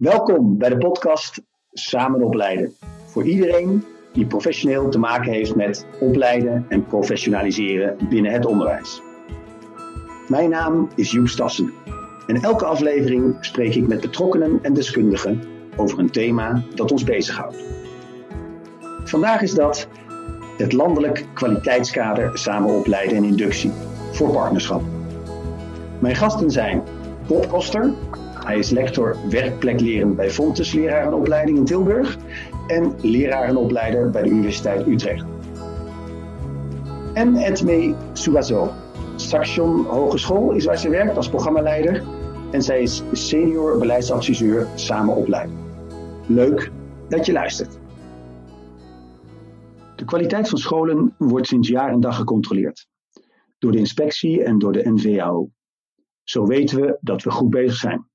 Welkom bij de podcast Samen opleiden. Voor iedereen die professioneel te maken heeft met opleiden en professionaliseren binnen het onderwijs. Mijn naam is Joep Stassen. En elke aflevering spreek ik met betrokkenen en deskundigen over een thema dat ons bezighoudt. Vandaag is dat het landelijk kwaliteitskader samen opleiden en inductie voor partnerschap. Mijn gasten zijn Bob Koster, hij is lector werkplekleren bij Fontes lerarenopleiding in Tilburg en lerarenopleider bij de Universiteit Utrecht. En Edme Suazo. Saxion Hogeschool is waar ze werkt als programmaleider en zij is senior beleidsadviseur samen opleiden. Leuk dat je luistert. De kwaliteit van scholen wordt sinds jaar en dag gecontroleerd. Door de inspectie en door de NVAO. Zo weten we dat we goed bezig zijn.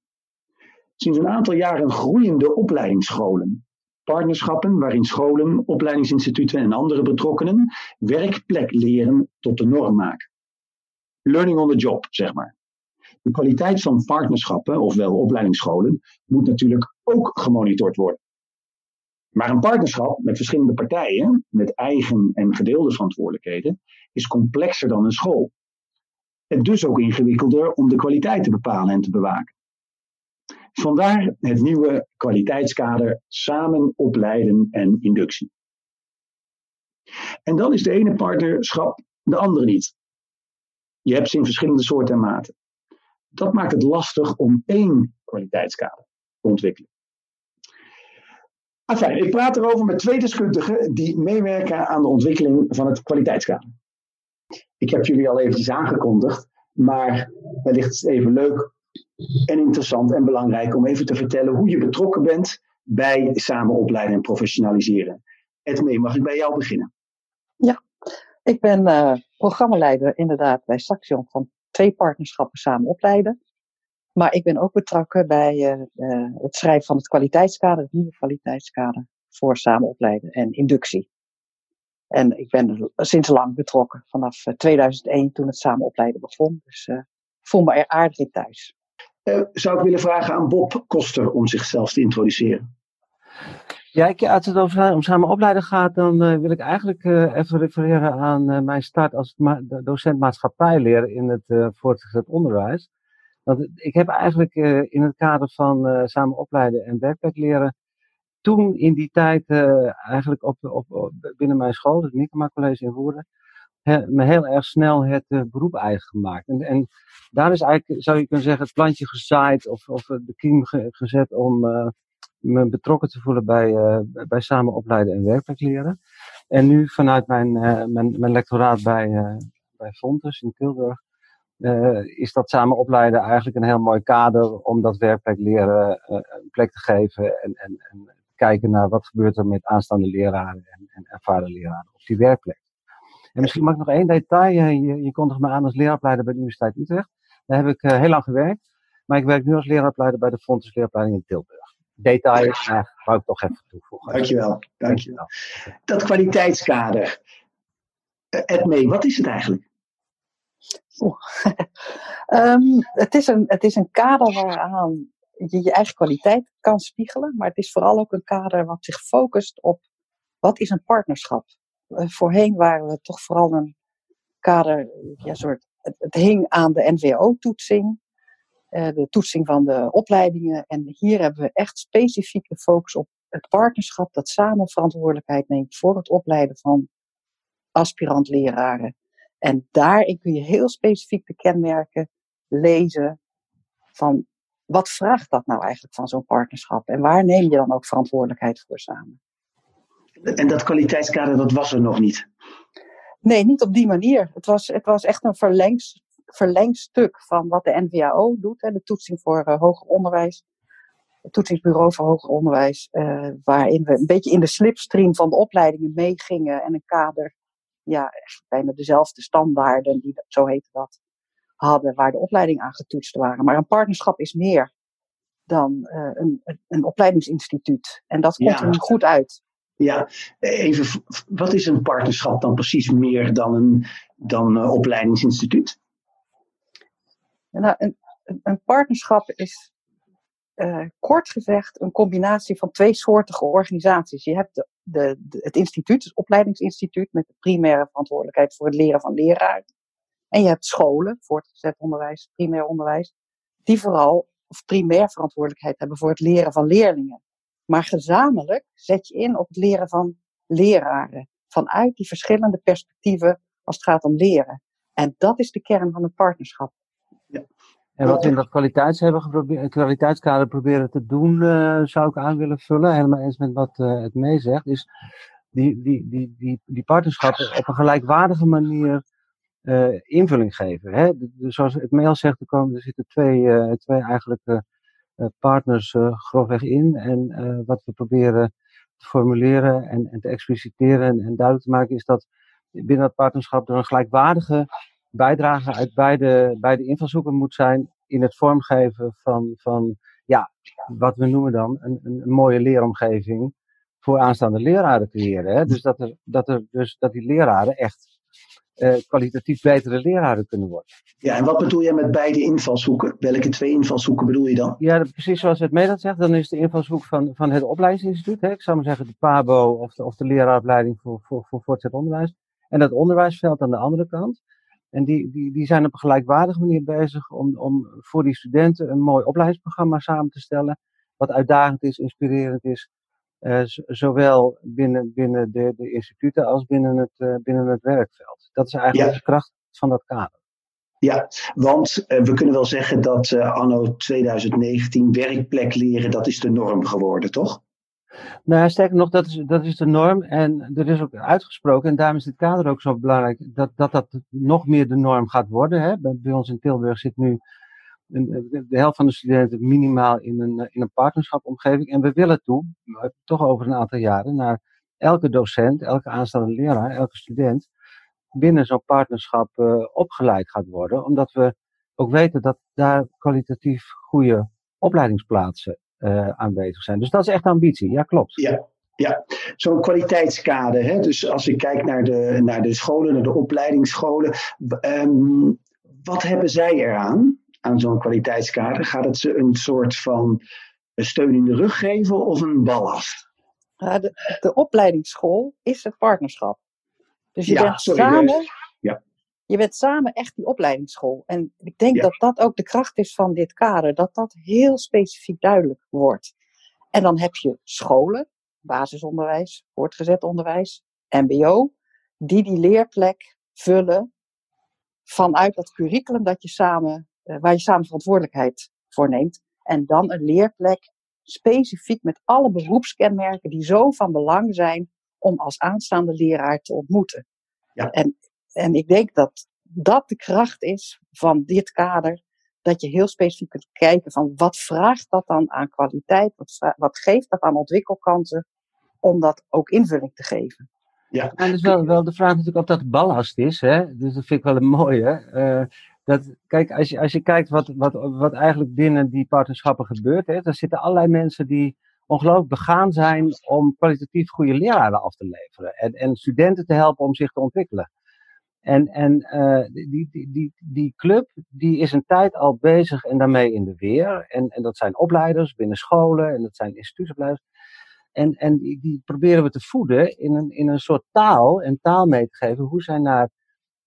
Sinds een aantal jaren groeiende opleidingsscholen. Partnerschappen waarin scholen, opleidingsinstituten en andere betrokkenen werkplek leren tot de norm maken. Learning on the job, zeg maar. De kwaliteit van partnerschappen, ofwel opleidingsscholen, moet natuurlijk ook gemonitord worden. Maar een partnerschap met verschillende partijen, met eigen en gedeelde verantwoordelijkheden, is complexer dan een school. En dus ook ingewikkelder om de kwaliteit te bepalen en te bewaken. Vandaar het nieuwe kwaliteitskader Samen opleiden en inductie. En dan is de ene partnerschap de andere niet. Je hebt ze in verschillende soorten en maten. Dat maakt het lastig om één kwaliteitskader te ontwikkelen. Enfin, ik praat erover met twee deskundigen die meewerken aan de ontwikkeling van het kwaliteitskader. Ik heb jullie al eventjes aangekondigd, maar wellicht is het even leuk en interessant en belangrijk om even te vertellen hoe je betrokken bent bij samen opleiden en professionaliseren. Edmee, mag ik bij jou beginnen? Ja, ik ben uh, programmaleider inderdaad bij Saxion van twee partnerschappen samen opleiden. Maar ik ben ook betrokken bij uh, uh, het schrijven van het kwaliteitskader, het nieuwe kwaliteitskader voor samen opleiden en inductie. En ik ben sinds lang betrokken, vanaf 2001 toen het samen opleiden begon. Dus ik voel me er aardig in thuis. Uh, zou ik willen vragen aan Bob Koster om zichzelf te introduceren. Ja, ik, als het over, om samen opleiden gaat, dan uh, wil ik eigenlijk uh, even refereren aan mijn start als docent maatschappijleer in het voortgezet onderwijs. Want ik heb eigenlijk in het kader van samen opleiden en werkplek leren, toen in die tijd eigenlijk op, op, op, binnen mijn school, het Nikema College in Woerden, me heel erg snel het beroep eigen gemaakt. En, en daar is eigenlijk, zou je kunnen zeggen, het plantje gezaaid of, of de kiem gezet om uh, me betrokken te voelen bij, bij samen opleiden en werkplek leren. En nu vanuit mijn, mijn, mijn lectoraat bij, bij Fontes in Tilburg is dat samen opleiden eigenlijk een heel mooi kader om dat werkplek leren een plek te geven en, en, en kijken naar wat gebeurt er met aanstaande leraren en, en ervaren leraren op die werkplek. En misschien mag ik nog één detail. Je, je kondigt me aan als leraaropleider bij de Universiteit Utrecht. Daar heb ik uh, heel lang gewerkt. Maar ik werk nu als leraropleider bij de Fontes Leeropleiding in Tilburg. Detail uh, wou ik toch even toevoegen. Dankjewel, dankjewel. Dat kwaliteitskader. Edmee, wat is het eigenlijk? um, het, is een, het is een kader waaraan je je eigen kwaliteit kan spiegelen. Maar het is vooral ook een kader wat zich focust op wat is een partnerschap. Uh, voorheen waren we toch vooral een kader, ja, soort het, hing aan de NVO-toetsing, uh, de toetsing van de opleidingen. En hier hebben we echt specifiek de focus op het partnerschap dat samen verantwoordelijkheid neemt voor het opleiden van aspirant-leraren. En daarin kun je heel specifiek de kenmerken lezen van wat vraagt dat nou eigenlijk van zo'n partnerschap? En waar neem je dan ook verantwoordelijkheid voor samen? En dat kwaliteitskader, dat was er nog niet? Nee, niet op die manier. Het was, het was echt een verlengs, verlengstuk van wat de NVAO doet, hè, de toetsing voor uh, hoger onderwijs. Het toetsingsbureau voor hoger onderwijs, uh, waarin we een beetje in de slipstream van de opleidingen meegingen en een kader, ja, echt bijna dezelfde standaarden, die, zo heette dat, hadden, waar de opleidingen aan getoetst waren. Maar een partnerschap is meer dan uh, een, een opleidingsinstituut. En dat komt ja. er goed uit. Ja, even, wat is een partnerschap dan precies meer dan een dan, opleidingsinstituut? Nou, een, een partnerschap is uh, kort gezegd een combinatie van twee soortige organisaties. Je hebt de, het instituut, het opleidingsinstituut, met de primaire verantwoordelijkheid voor het leren van leraren. En je hebt scholen, voortgezet onderwijs, primair onderwijs, die vooral of primair verantwoordelijkheid hebben voor het leren van leerlingen. Maar gezamenlijk zet je in op het leren van leraren. Vanuit die verschillende perspectieven als het gaat om leren. En dat is de kern van het partnerschap. Ja. En wat we in dat kwaliteits hebben geprobeerd, kwaliteitskader proberen te doen, uh, zou ik aan willen vullen. Helemaal eens met wat uh, het meezegt. Is die, die, die, die, die partnerschappen op een gelijkwaardige manier uh, invulling geven. Hè? Dus zoals het mail zegt, er, komen, er zitten twee, twee eigenlijk partners grofweg in. En wat we proberen te formuleren en, en te expliciteren en, en duidelijk te maken is dat binnen dat partnerschap er een gelijkwaardige bijdrage uit beide, beide invalshoeken moet zijn in het vormgeven van, van ja, wat we noemen dan een, een, mooie leeromgeving voor aanstaande leraren creëren. Hè? Dus, dat er, dat er, dus dat die leraren echt uh, kwalitatief betere leraren kunnen worden. Ja, en wat bedoel je met beide invalshoeken? Welke twee invalshoeken bedoel je dan? Ja, precies zoals het Medat zegt, dan is de invalshoek van, van het opleidingsinstituut, hè, ik zou maar zeggen de PABO of de, of de leraaropleiding voor, voor, voor voortgezet onderwijs. En dat onderwijsveld aan de andere kant. En die, die, die zijn op een gelijkwaardige manier bezig om, om voor die studenten een mooi opleidingsprogramma samen te stellen. Wat uitdagend is, inspirerend is. Uh, zowel binnen, binnen de, de instituten als binnen het, uh, binnen het werkveld. Dat is eigenlijk ja. de kracht van dat kader. Ja, want uh, we kunnen wel zeggen dat anno 2019 werkplek leren, dat is de norm geworden, toch? Nou, sterker nog, dat is, dat is de norm. En er is ook uitgesproken, en daarom is dit kader ook zo belangrijk, dat dat, dat nog meer de norm gaat worden. Hè. Bij, bij ons in Tilburg zit nu de helft van de studenten minimaal in een, in een partnerschapomgeving. En we willen toe, toch over een aantal jaren, naar elke docent, elke aanstaande leraar, elke student binnen zo'n partnerschap uh, opgeleid gaat worden. Omdat we ook weten dat daar kwalitatief goede opleidingsplaatsen aanwezig zijn. Dus dat is echt ambitie, ja klopt. Ja, ja, zo'n kwaliteitskader. Hè? Dus als ik kijk naar de, naar de scholen, naar de opleidingsscholen. Um, wat hebben zij eraan, aan zo'n kwaliteitskader? Gaat het ze een soort van steun in de rug geven of een ballast? Ja, de, de opleidingsschool is het partnerschap. Dus je ja, bent sorry, samen ja. Je bent samen echt die opleidingsschool. En ik denk dat dat ook de kracht is van dit kader, dat dat heel specifiek duidelijk wordt. En dan heb je scholen, basisonderwijs, voortgezet onderwijs, MBO, die die leerplek vullen vanuit dat curriculum dat je samen, waar je samen verantwoordelijkheid voor neemt. En dan een leerplek specifiek met alle beroepskenmerken die zo van belang zijn om als aanstaande leraar te ontmoeten. Ja. En en ik denk dat dat de kracht is van dit kader. Dat je heel specifiek kunt kijken van wat vraagt dat dan aan kwaliteit? Wat, wat geeft dat aan ontwikkelkansen? Om dat ook invulling te geven. Ja. En dus wel, wel de vraag natuurlijk of dat ballast is. Hè? Dus dat vind ik wel een mooie. Uh, kijk, als je, als je kijkt wat, wat, wat eigenlijk binnen die partnerschappen gebeurt. Hè, dan zitten allerlei mensen die ongelooflijk begaan zijn om kwalitatief goede leraren af te leveren. En, en studenten te helpen om zich te ontwikkelen. En, en uh, die, die, die, die club die is een tijd al bezig en daarmee in de weer. En, en dat zijn opleiders binnen scholen en dat zijn instituutopleiders. En, en die, die proberen we te voeden in een, in een soort taal en taal mee te geven hoe zij naar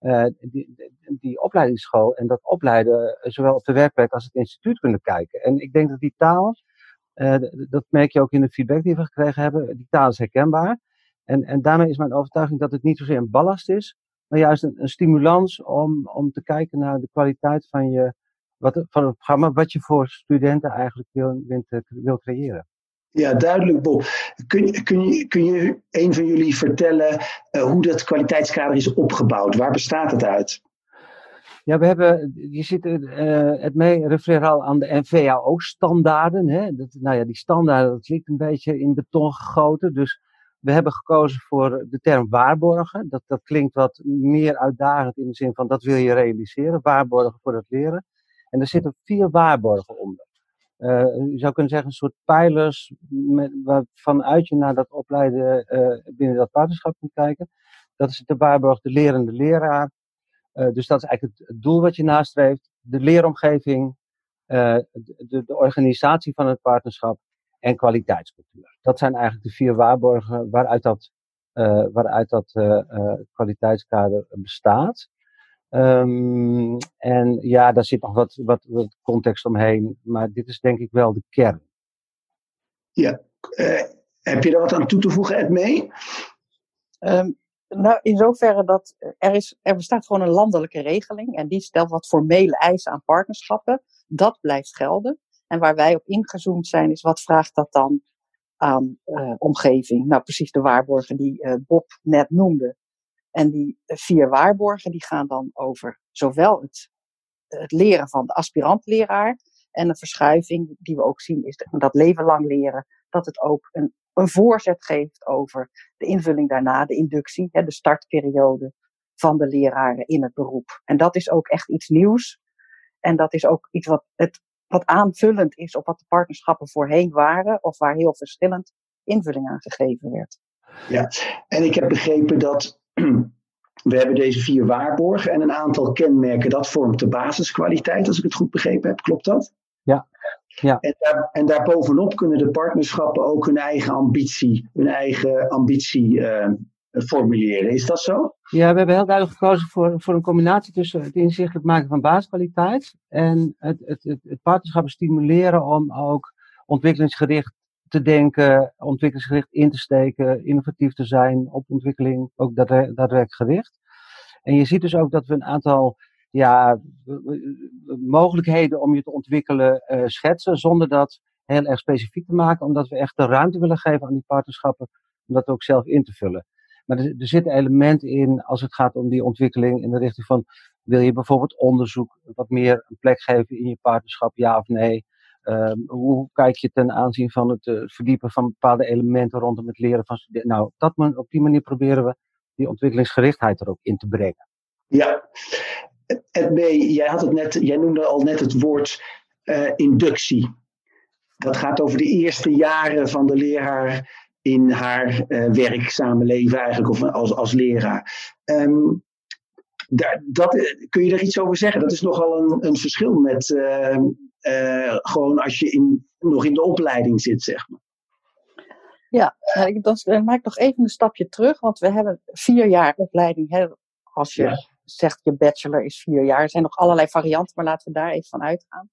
uh, die, die opleidingsschool en dat opleiden zowel op de werkplek als het instituut kunnen kijken. En ik denk dat die taal, uh, dat merk je ook in de feedback die we gekregen hebben, die taal is herkenbaar. En, en daarmee is mijn overtuiging dat het niet zozeer een ballast is, maar juist een, een, stimulans om, om te kijken naar de kwaliteit van, je, wat, van het programma, wat je voor studenten eigenlijk wil, wil creëren. Ja, duidelijk, Bob. Kun, kun, je, een van jullie vertellen uh, hoe dat kwaliteitskader is opgebouwd? Waar bestaat het uit? Ja, we hebben, je ziet uh, het mee refereren al aan de NVAO-standaarden. Nou ja, die standaarden, dat ligt een beetje in beton gegoten. Dus we hebben gekozen voor de term waarborgen. Dat, dat klinkt wat meer uitdagend in de zin van dat wil je realiseren. Waarborgen voor het leren. En er zitten vier waarborgen onder. Uh, je zou kunnen zeggen een soort pijlers met, vanuit je naar dat opleiden uh, binnen dat partnerschap kunt kijken. Dat is de waarborg de lerende leraar. Uh, dus dat is eigenlijk het, het, doel wat je nastreeft. De leeromgeving de, de, organisatie van het partnerschap en kwaliteitscultuur. Dat zijn eigenlijk de vier waarborgen waaruit dat, waaruit dat kwaliteitskader bestaat. Um, en ja, daar zit nog wat, wat, wat, context omheen, maar dit is denk ik wel de kern. Ja, uh, heb je daar wat aan toe te voegen, Ed, mee? Um, nou, in zoverre dat er, is, er bestaat gewoon een landelijke regeling en die stelt wat formele eisen aan partnerschappen. Dat blijft gelden. En waar wij op ingezoomd zijn, is wat vraagt dat dan aan uh, omgeving? Nou, precies de waarborgen die uh, Bob net noemde. En die vier waarborgen die gaan dan over zowel het, het leren van de aspirant-leraar en een verschuiving die we ook zien is dat leven lang leren, dat het ook een, een voorzet geeft over de invulling daarna, de inductie, hè, de startperiode van de leraren in het beroep. En dat is ook echt iets nieuws. En dat is ook iets wat, het, wat aanvullend is op wat de partnerschappen voorheen waren, of waar heel verschillend invulling aan gegeven werd. Ja, en ik heb begrepen dat we hebben deze vier waarborgen en een aantal kenmerken. Dat vormt de basiskwaliteit, als ik het goed begrepen heb. Klopt dat? Ja. ja. En, daar, en daarbovenop kunnen de partnerschappen ook hun eigen ambitie, hun eigen ambitie uh, formuleren. Is dat zo? Ja, we hebben heel duidelijk gekozen voor, voor een combinatie tussen het inzichtelijk maken van basiskwaliteit en het, het, het, het partnerschap stimuleren om ook ontwikkelingsgericht te denken, ontwikkelingsgericht in te steken, innovatief te zijn op ontwikkeling, ook daadwerkelijk gericht. En je ziet dus ook dat we een aantal ja, mogelijkheden om je te ontwikkelen uh, schetsen, zonder dat heel erg specifiek te maken, omdat we echt de ruimte willen geven aan die partnerschappen om dat ook zelf in te vullen. Maar er, er zit een element in als het gaat om die ontwikkeling in de richting van, wil je bijvoorbeeld onderzoek wat meer een plek geven in je partnerschap, ja of nee? Um, hoe kijk je ten aanzien van het uh, verdiepen van bepaalde elementen rondom het leren van studenten? Nou, dat, op die manier proberen we die ontwikkelingsgerichtheid er ook in te brengen. Ja, Edme, jij, had het net, jij noemde al net het woord uh, inductie. Dat gaat over de eerste jaren van de leraar in haar uh, werkzame leven eigenlijk, of als, als leraar. Um, daar, dat, kun je daar iets over zeggen? Dat is nogal een, een verschil met uh, uh, gewoon als je in, nog in de opleiding zit, zeg maar. Ja, dan maak ik nog even een stapje terug, want we hebben vier jaar opleiding. Hè, als je ja. zegt je bachelor is vier jaar, er zijn nog allerlei varianten, maar laten we daar even van uitgaan.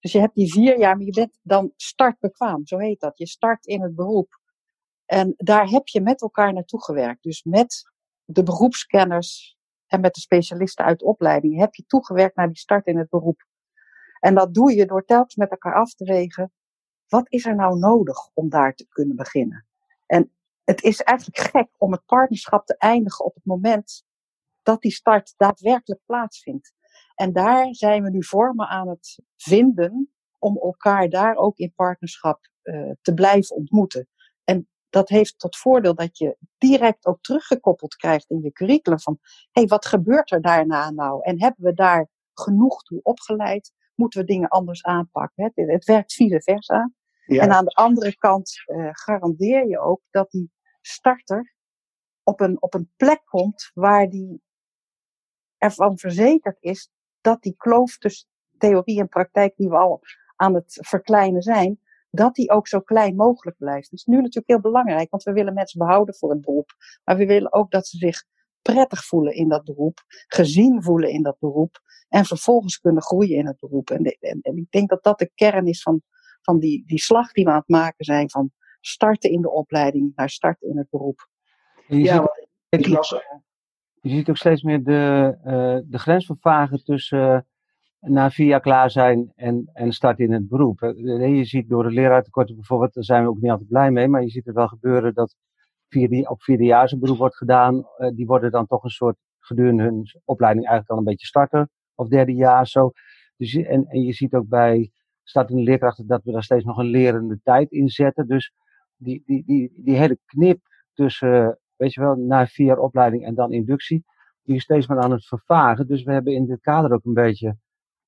Dus je hebt die vier jaar, maar je bent dan startbekwaam, zo heet dat. Je start in het beroep. En daar heb je met elkaar naartoe gewerkt. Dus met de beroepskenners en met de specialisten uit de opleiding heb je toegewerkt naar die start in het beroep. En dat doe je door telkens met elkaar af te wegen. Wat is er nou nodig om daar te kunnen beginnen? En het is eigenlijk gek om het partnerschap te eindigen op het moment dat die start daadwerkelijk plaatsvindt. En daar zijn we nu vormen aan het vinden om elkaar daar ook in partnerschap uh, te blijven ontmoeten. Dat heeft tot voordeel dat je direct ook teruggekoppeld krijgt in je curriculum van, hé, hey, wat gebeurt er daarna nou? En hebben we daar genoeg toe opgeleid? moeten we dingen anders aanpakken. Het, het werkt vice versa. Ja. En aan de andere kant uh, garandeer je ook dat die starter op een, op een plek komt waar die ervan verzekerd is dat die kloof tussen theorie en praktijk die we al aan het verkleinen zijn, dat die ook zo klein mogelijk blijft. Dat is nu natuurlijk heel belangrijk, want we willen mensen behouden voor het beroep. Maar we willen ook dat ze zich prettig voelen in dat beroep, gezien voelen in dat beroep en vervolgens kunnen groeien in het beroep. En, en, en, ik denk dat dat de kern is van, van die, die slag die we aan het maken zijn van starten in de opleiding naar starten in het beroep. ja, ziet, je ziet ook steeds meer de, uh, de grens vervagen tussen na vier jaar klaar zijn en, en starten in het beroep. Je ziet door de leraartekorten bijvoorbeeld, daar zijn we ook niet altijd blij mee, maar je ziet het wel gebeuren dat vierde, op vierdejaars een beroep wordt gedaan. Uh, die worden dan toch een soort gedurende hun opleiding eigenlijk al een beetje starter of derde jaar zo. Dus, en, en je ziet ook bij startende leerkrachten dat we daar steeds nog een lerende tijd in zetten. Dus die, die, die, die hele knip tussen, weet je wel, na vier jaar opleiding en dan inductie, die is steeds maar aan het vervagen. Dus we hebben in dit kader ook een beetje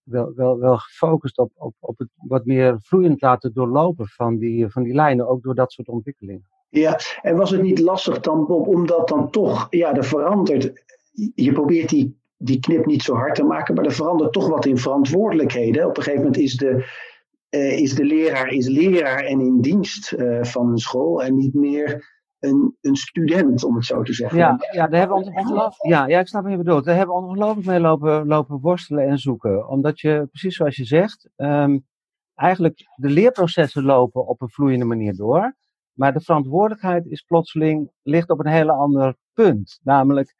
wel, wel, wel gefocust op, op, op het wat meer vloeiend laten doorlopen van die, van die lijnen, ook door dat soort ontwikkelingen. Ja, en was het niet lastig dan, Bob, omdat dan toch, ja, er verandert. Je probeert die die knip niet zo hard te maken, maar er verandert toch wat in verantwoordelijkheden. Op een gegeven moment is de, uh, is de leraar is leraar en in dienst uh, van een school en niet meer een, een student, om het zo te zeggen. Ja, ja daar hebben we ongelooflijk, ja, ja, ik snap wat je bedoelt. Daar hebben we ongelooflijk mee lopen, lopen worstelen en zoeken. Omdat je, precies zoals je zegt, um, eigenlijk de leerprocessen lopen op een vloeiende manier door. Maar de verantwoordelijkheid is plotseling, ligt op een hele ander punt. Namelijk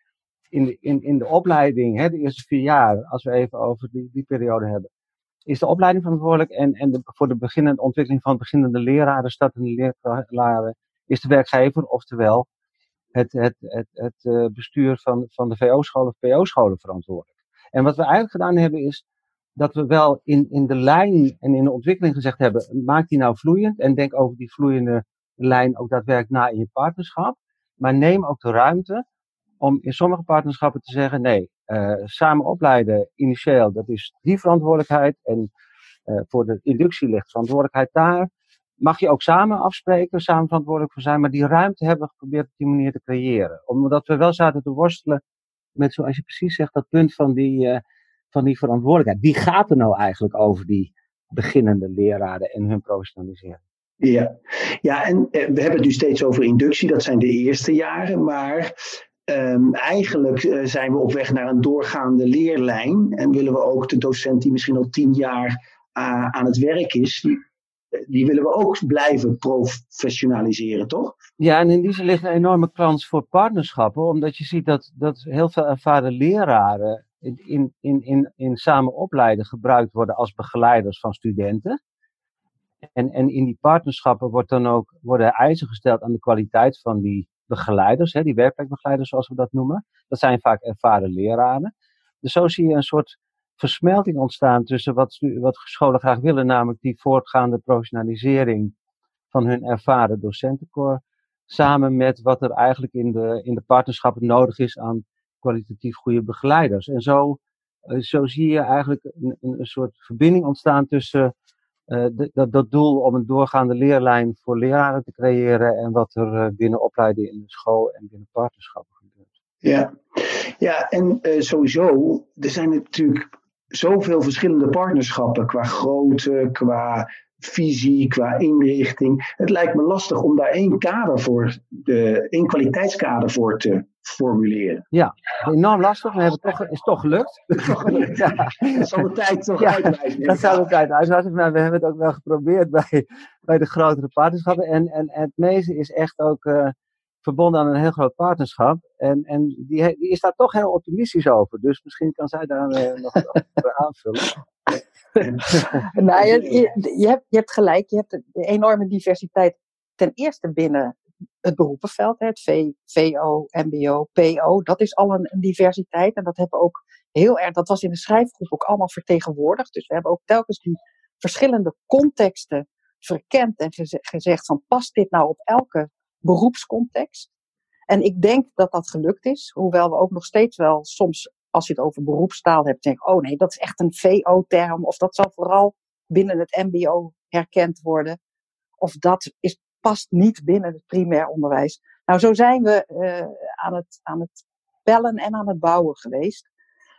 in de, in, in de opleiding, hè, de eerste vier jaar, als we even over die, die periode hebben, is de opleiding verantwoordelijk. En, en de, voor de beginnende ontwikkeling van beginnende leraren, startende leraren, is de werkgever, oftewel het, het, het, het uh, bestuur van, van de VO-scholen of PO-scholen verantwoordelijk. En wat we eigenlijk gedaan hebben is dat we wel in, in de lijn en in de ontwikkeling gezegd hebben, maak die nou vloeiend en denk over die vloeiende lijn ook daadwerkelijk na in je partnerschap. Maar neem ook de ruimte om in sommige partnerschappen te zeggen, nee, uh, samen opleiden initieel, dat is die verantwoordelijkheid. En uh, voor de inductie ligt verantwoordelijkheid daar. Mag je ook samen afspreken, samen verantwoordelijk voor zijn. Maar die ruimte hebben we geprobeerd op die manier te creëren. Omdat we wel zaten te worstelen met, zoals je precies zegt, dat punt van die, uh, van die verantwoordelijkheid. Wie gaat er nou eigenlijk over die beginnende leraren en hun professionalisering? Ja, ja en we hebben het nu steeds over inductie, dat zijn de eerste jaren, maar um, eigenlijk uh, zijn we op weg naar een doorgaande leerlijn en willen we ook de docent die misschien al tien jaar aan het werk is, die, die willen we ook blijven professionaliseren, toch? Ja, en in die zin ligt een enorme kans voor partnerschappen, omdat je ziet dat, dat heel veel ervaren leraren in, in, in, in samen opleiden gebruikt worden als begeleiders van studenten. En, en in die partnerschappen wordt dan ook, worden eisen gesteld aan de kwaliteit van die begeleiders, hè, die werkplekbegeleiders zoals we dat noemen. Dat zijn vaak ervaren leraren. Dus zo zie je een soort versmelting ontstaan tussen wat, wat scholen graag willen, namelijk die voortgaande professionalisering van hun ervaren docentenkorps, samen met wat er eigenlijk in de, in de partnerschappen nodig is aan kwalitatief goede begeleiders. En zo, uh, zo zie je eigenlijk een, een soort verbinding ontstaan tussen uh, dat, dat doel om een doorgaande leerlijn voor leraren te creëren en wat er uh, binnen opleiding in de school en binnen partnerschappen gebeurt. Ja, ja en sowieso, er zijn natuurlijk zoveel verschillende partnerschappen qua grootte, qua visie, qua inrichting. Het lijkt me lastig om daar één kader voor, de, één kwaliteitskader voor te formuleren. Ja, enorm lastig, maar het toch, is toch gelukt. ja. Dat zal de tijd toch ja, uitwijzen. Dat zal de tijd uitwijzen, maar we hebben het ook wel geprobeerd bij, bij de grotere partnerschappen. En, en, en het meeste is echt ook uh, verbonden aan een heel groot partnerschap. En, en die, die is daar toch heel optimistisch over. Dus misschien kan zij daar uh, nog aanvullen. nou, je, je, je, hebt, je hebt gelijk, je hebt de enorme diversiteit ten eerste binnen het beroepenveld, het v, VO, MBO, PO, dat is al een, een, diversiteit. En dat hebben we ook heel erg, dat was in de schrijfgroep ook allemaal vertegenwoordigd. Dus we hebben ook telkens die verschillende contexten verkend en geze gezegd van past dit nou op elke beroepscontext? En ik denk dat dat gelukt is, hoewel we ook nog steeds wel soms, als je het over beroepstaal hebt, denk oh nee, dat is echt een VO-term, of dat zal vooral binnen het MBO herkend worden. Of dat is past niet binnen het primair onderwijs. Nou, zo zijn we uh, aan, het, aan het bellen en aan het bouwen geweest.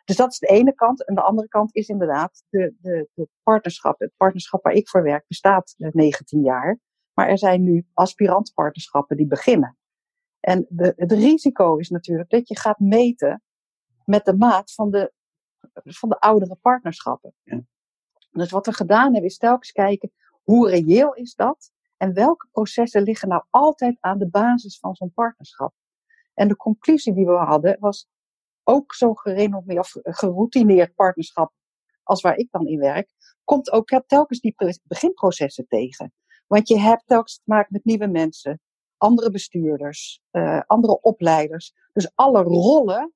Dus dat is de ene kant. En de andere kant is inderdaad de, de, de partnerschap. Het partnerschap waar ik voor werk bestaat 19 jaar. Maar er zijn nu aspirantpartnerschappen die beginnen. En de, het risico is natuurlijk dat je gaat meten met de maat van de, van de oudere partnerschappen. Ja. Dus wat we gedaan hebben is telkens kijken hoe reëel is dat? En welke processen liggen nou altijd aan de basis van zo'n partnerschap? En de conclusie die we hadden was ook zo'n gerenommeerd of geroutineerd partnerschap als waar ik dan in werk, komt ook telkens die beginprocessen tegen. Want je hebt telkens te maken met nieuwe mensen, andere bestuurders, uh, andere opleiders. Dus alle rollen,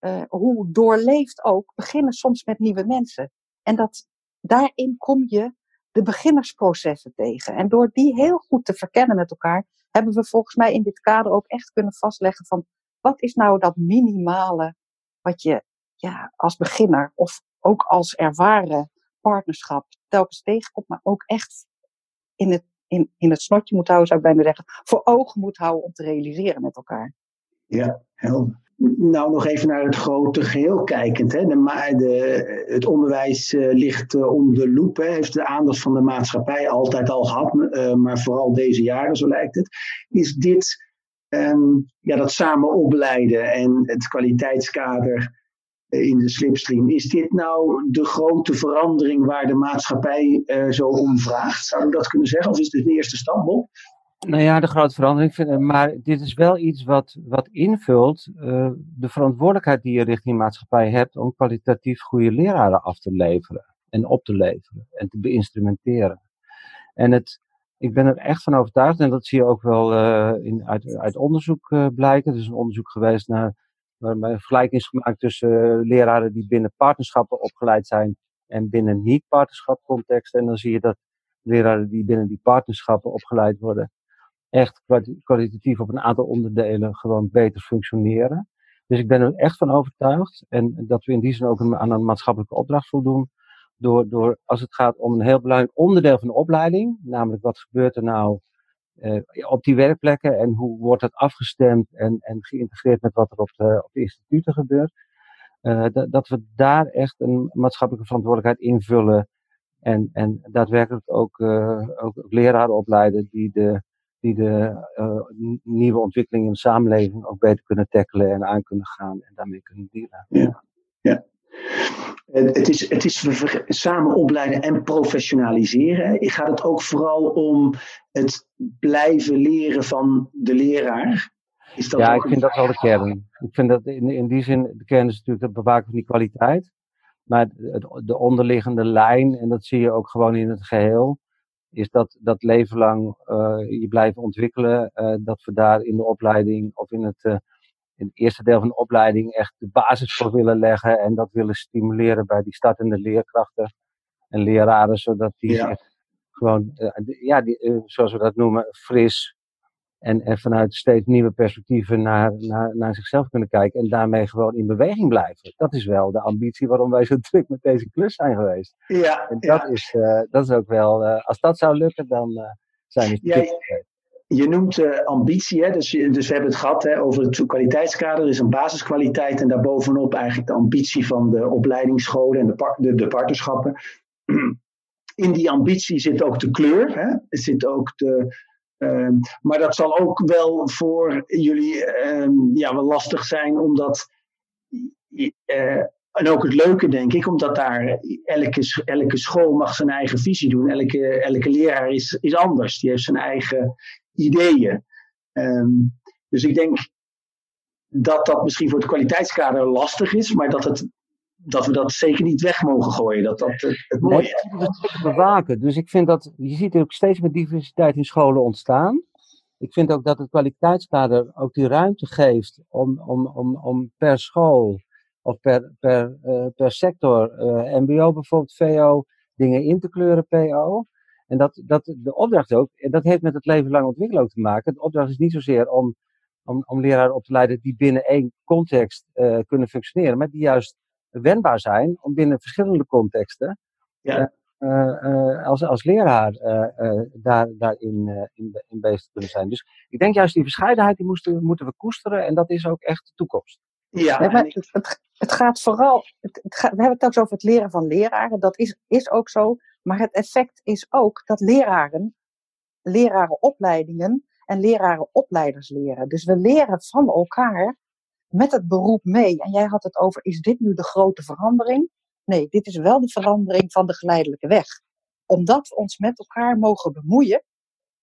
uh, hoe doorleefd ook, beginnen soms met nieuwe mensen. En dat, daarin kom je de beginnersprocessen tegen. En door die heel goed te verkennen met elkaar, hebben we volgens mij in dit kader ook echt kunnen vastleggen van wat is nou dat minimale wat je ja, als beginner of ook als ervaren partnerschap telkens tegenkomt, maar ook echt in het, in, in het snotje moet houden, zou ik bijna zeggen, voor ogen moet houden om te realiseren met elkaar. Ja, helder. nou nog even naar het grote geheel kijkend. Hè. De, de, het onderwijs uh, ligt uh, onder de loep. Hè. Heeft de aandacht van de maatschappij altijd al gehad. Uh, maar vooral deze jaren, zo lijkt het. Is dit um, ja, dat samen opleiden en het kwaliteitskader in de slipstream. Is dit nou de grote verandering waar de maatschappij zo om vraagt? Zou ik dat kunnen zeggen? Of is dit de eerste stap, Bob? Nou ja, de grote verandering. Maar dit is wel iets wat, wat invult uh, de verantwoordelijkheid die je richting maatschappij hebt om kwalitatief goede leraren af te leveren en op te leveren en te beïnstrumenteren. En het, ik ben er echt van overtuigd, en dat zie je ook wel in, uit, uit onderzoek blijken. Er is een onderzoek geweest naar, waarbij een vergelijking is gemaakt tussen leraren die binnen partnerschappen opgeleid zijn en binnen niet-partnerschapcontexten. En dan zie je dat leraren die binnen die partnerschappen opgeleid worden, echt kwalitatief op een aantal onderdelen gewoon beter functioneren. Dus ik ben er echt van overtuigd en dat we in die zin ook aan een maatschappelijke opdracht voldoen. Door, door als het gaat om een heel belangrijk onderdeel van de opleiding, namelijk wat gebeurt er nou uh, op die werkplekken en hoe wordt het afgestemd en, en geïntegreerd met wat er op de, op de instituten gebeurt. Uh, dat, dat we daar echt een maatschappelijke verantwoordelijkheid invullen en, en daadwerkelijk ook, uh, ook leraren opleiden die de, die de nieuwe ontwikkelingen in de samenleving ook beter kunnen tackelen en aan kunnen gaan en daarmee kunnen dealen. Ja, ja. Het is, het is samen opleiden en professionaliseren. Gaat het ook vooral om het blijven leren van de leraar? Is dat ja, ik vind dat wel de kern. Ik vind dat in, in die zin, de kern is natuurlijk het bewaken van die kwaliteit. Maar het, de onderliggende lijn, en dat zie je ook gewoon in het geheel, is dat, dat leven lang uh, je blijven ontwikkelen. Uh, dat we daar in de opleiding of in het, uh, in het eerste deel van de opleiding echt de basis voor willen leggen. En dat willen stimuleren bij die startende leerkrachten en leraren, zodat die ja. gewoon, ja, die, zoals we dat noemen, fris en, en vanuit steeds nieuwe perspectieven naar, naar, naar zichzelf kunnen kijken. En daarmee gewoon in beweging blijven. Dat is wel de ambitie waarom wij zo druk met deze klus zijn geweest. Ja, en dat, Is, uh, dat is ook wel, uh, als dat zou lukken, dan uh, zijn we ja, je, noemt ambitie, hè? Dus, dus we hebben het gehad hè, over het kwaliteitskader. Er is een basiskwaliteit en daarbovenop eigenlijk de ambitie van de opleidingsscholen en de, de, partnerschappen. In die ambitie zit ook de kleur, hè? er zit ook de, Um, maar dat zal ook wel voor jullie um, ja, wel lastig zijn, omdat. Uh, en ook het leuke, denk ik, omdat daar elke, elke school mag zijn eigen visie doen. Elke, elke leraar is, is anders. Die heeft zijn eigen ideeën. Um, dus ik denk dat dat misschien voor het kwaliteitskader lastig is, maar dat het dat we dat zeker niet weg mogen gooien. Dat dat het, het mooie is. Nee, dat bewaken. Dus ik vind dat, je ziet ook steeds meer diversiteit in scholen ontstaan. Ik vind ook dat het kwaliteitskader ook die ruimte geeft om, om, om, om per school of per, per, uh, per sector, uh, MBO bijvoorbeeld, VO, dingen in te kleuren, PO. En dat, dat de opdracht ook, en dat heeft met het leven lang ontwikkelen ook te maken. De opdracht is niet zozeer om, om, om leraren op te leiden die binnen één context uh, kunnen functioneren, maar die juist wendbaar zijn om binnen verschillende contexten ja. Uh, uh, als, als leraar uh, daar, daarin in, in bezig te kunnen zijn. Dus ik denk juist die verscheidenheid die moesten, moeten we koesteren en dat is ook echt de toekomst. Ja, het, het, het, gaat vooral, het, het gaat, we hebben het ook over het leren van leraren, dat is, is ook zo, maar het effect is ook dat leraren, lerarenopleidingen en lerarenopleiders leren. Dus we leren van elkaar met het beroep mee. En jij had het over, is dit nu de grote verandering? Nee, dit is wel de verandering van de geleidelijke weg. Omdat we ons met elkaar mogen bemoeien,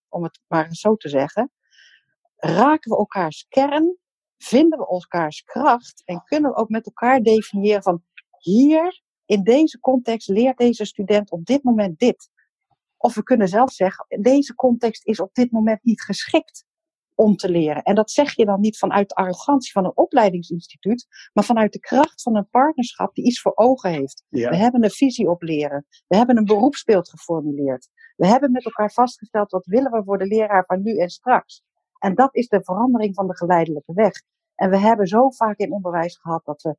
om het maar zo te zeggen, raken we elkaars kern, vinden we elkaars kracht en kunnen we ook met elkaar definiëren van hier, in deze context, leert deze student op dit moment dit. Of we kunnen zelf zeggen, deze context is op dit moment niet geschikt om te leren. En dat zeg je dan niet vanuit de arrogantie van een opleidingsinstituut, maar vanuit de kracht van een partnerschap die iets voor ogen heeft. We hebben een visie op leren. We hebben een beroepsbeeld geformuleerd. We hebben met elkaar vastgesteld wat willen we voor de leraar van nu en straks. En dat is de verandering van de geleidelijke weg. En we hebben zo vaak in onderwijs gehad dat we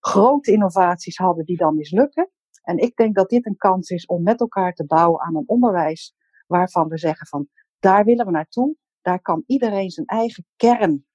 grote innovaties hadden die dan mislukken. En ik denk dat dit een kans is om met elkaar te bouwen aan een onderwijs waarvan we zeggen van daar willen we naartoe daar kan iedereen zijn eigen kern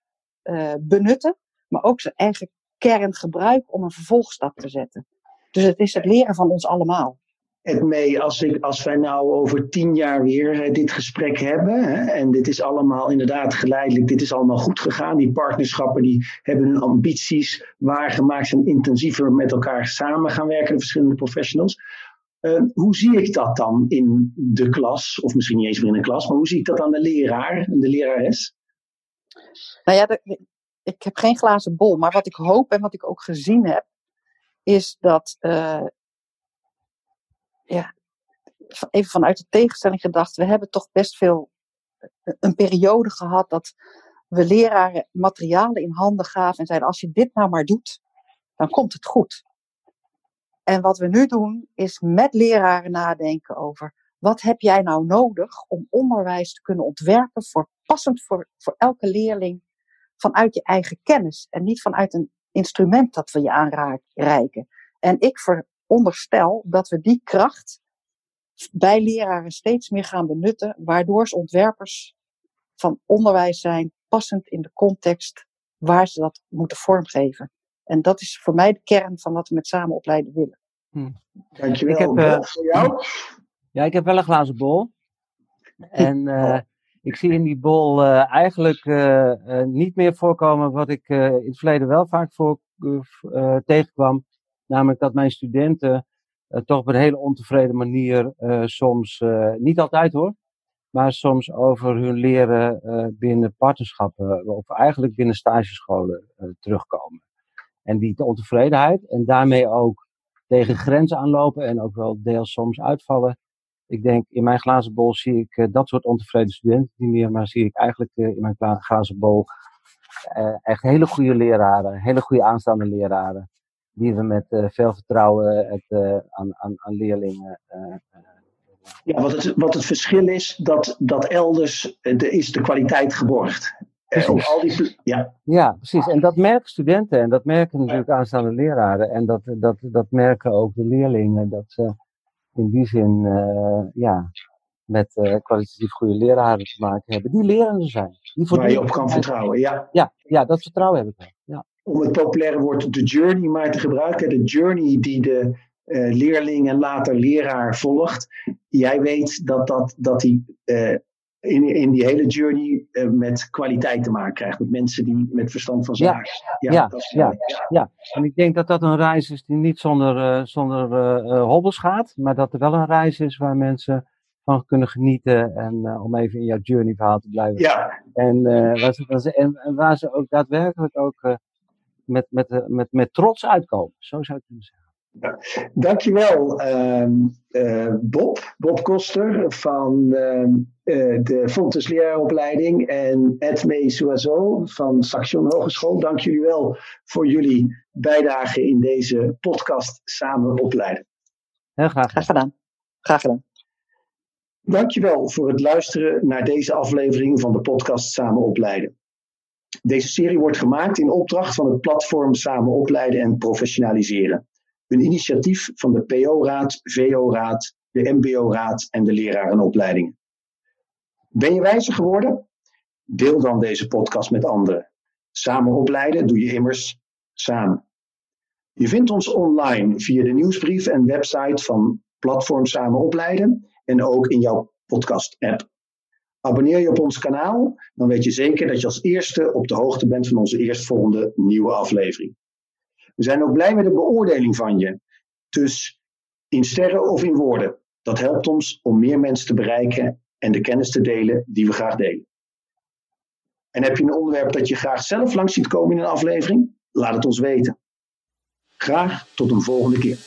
uh, benutten. maar ook zijn eigen kern gebruiken om een vervolgstap te zetten. Dus het is het leren van ons allemaal. Het mee, als, ik, als wij nou over tien jaar weer dit gesprek hebben, hè, en dit is allemaal inderdaad geleidelijk, dit is allemaal goed gegaan, die partnerschappen die hebben hun ambities waargemaakt, zijn intensiever met elkaar samen gaan werken, de verschillende professionals. Uh, hoe zie ik dat dan in de klas, of misschien niet eens meer in een klas, maar hoe zie ik dat aan de leraar en de lerares? Nou ja, de, ik heb geen glazen bol, maar wat ik hoop en wat ik ook gezien heb, is dat, uh, ja, even vanuit de tegenstelling gedacht, we hebben toch best veel, een periode gehad dat we leraren materialen in handen gaven en zeiden, als je dit nou maar doet, dan komt het goed. En wat we nu doen, is met leraren nadenken over wat heb jij nou nodig om onderwijs te kunnen ontwerpen voor passend voor, voor elke leerling vanuit je eigen kennis en niet vanuit een instrument dat we je aanreiken. En ik veronderstel dat we die kracht bij leraren steeds meer gaan benutten, waardoor ze ontwerpers van onderwijs zijn, passend in de context waar ze dat moeten vormgeven. En dat is voor mij de kern van wat we met samen opleiden willen. Hm. Dankjewel. Ik heb, uh, voor jou? Ja, ik heb wel een glazen bol. En uh, ik zie in die bol uh, eigenlijk niet meer voorkomen wat ik in het verleden wel vaak voor, tegenkwam. Namelijk dat mijn studenten toch op een hele ontevreden manier soms, niet altijd hoor, maar soms over hun leren binnen partnerschappen of eigenlijk binnen stagescholen terugkomen. En die ontevredenheid en daarmee ook tegen grenzen aanlopen en ook wel deels soms uitvallen. Ik denk, in mijn glazen bol zie ik dat soort ontevreden studenten niet meer, maar zie ik eigenlijk in mijn glazen bol echt hele goede leraren, hele goede aanstaande leraren, die we met veel vertrouwen het, aan, aan, aan leerlingen ja, wat het, wat het verschil is, dat, dat elders de, is de kwaliteit geborgd. Precies. Al die, ja. ja, precies. En dat merken studenten en dat merken natuurlijk aanstaande leraren. En dat, dat, dat merken ook de leerlingen. Dat ze in die zin uh, ja, met uh, kwalitatief goede leraren te maken hebben. Die lerende zijn. Die Waar je op kan vertrouwen, ja. Ja, ja dat vertrouwen heb ik wel. Ja. Om het populaire woord de journey maar te gebruiken. De journey die de uh, leerling en later leraar volgt. Jij weet dat, dat, dat die in, in die hele journey uh, met kwaliteit te maken krijgt. Met mensen die met verstand van zaken. Ja, ja, ja, ja, ja, En ik denk dat dat een reis is die niet zonder, zonder hobbels gaat. Maar dat er wel een reis is waar mensen van kunnen genieten. En om even in jouw journey verhaal te blijven. Ja. En, waar, ze, en, waar ze ook daadwerkelijk ook met, met, met, met trots uitkomen. Zo zou ik kunnen zeggen. Ja. Dankjewel, uh, uh, Bob, Bob Koster van uh, de Fontes leraaropleiding en Edme Suazo van Saxion Hogeschool. Dank jullie wel voor jullie bijdrage in deze podcast Samen Opleiden. Heel graag. Graag gedaan. Graag gedaan. Dankjewel voor het luisteren naar deze aflevering van de podcast Samen Opleiden. Deze serie wordt gemaakt in opdracht van het platform Samen Opleiden en Professionaliseren. Een initiatief van de PO-raad, VO-raad, de MBO-raad en de lerarenopleidingen. Ben je wijzer geworden? Deel dan deze podcast met anderen. Samen opleiden doe je immers samen. Je vindt ons online via de nieuwsbrief en website van Platform Samen Opleiden en ook in jouw podcast-app. Abonneer je op ons kanaal, dan weet je zeker dat je als eerste op de hoogte bent van onze eerstvolgende nieuwe aflevering. We zijn ook blij met de beoordeling van je. Dus in sterren of in woorden. Dat helpt ons om meer mensen te bereiken en de kennis te delen die we graag delen. En heb je een onderwerp dat je graag zelf langs ziet komen in een aflevering? Laat het ons weten. Graag tot een volgende keer.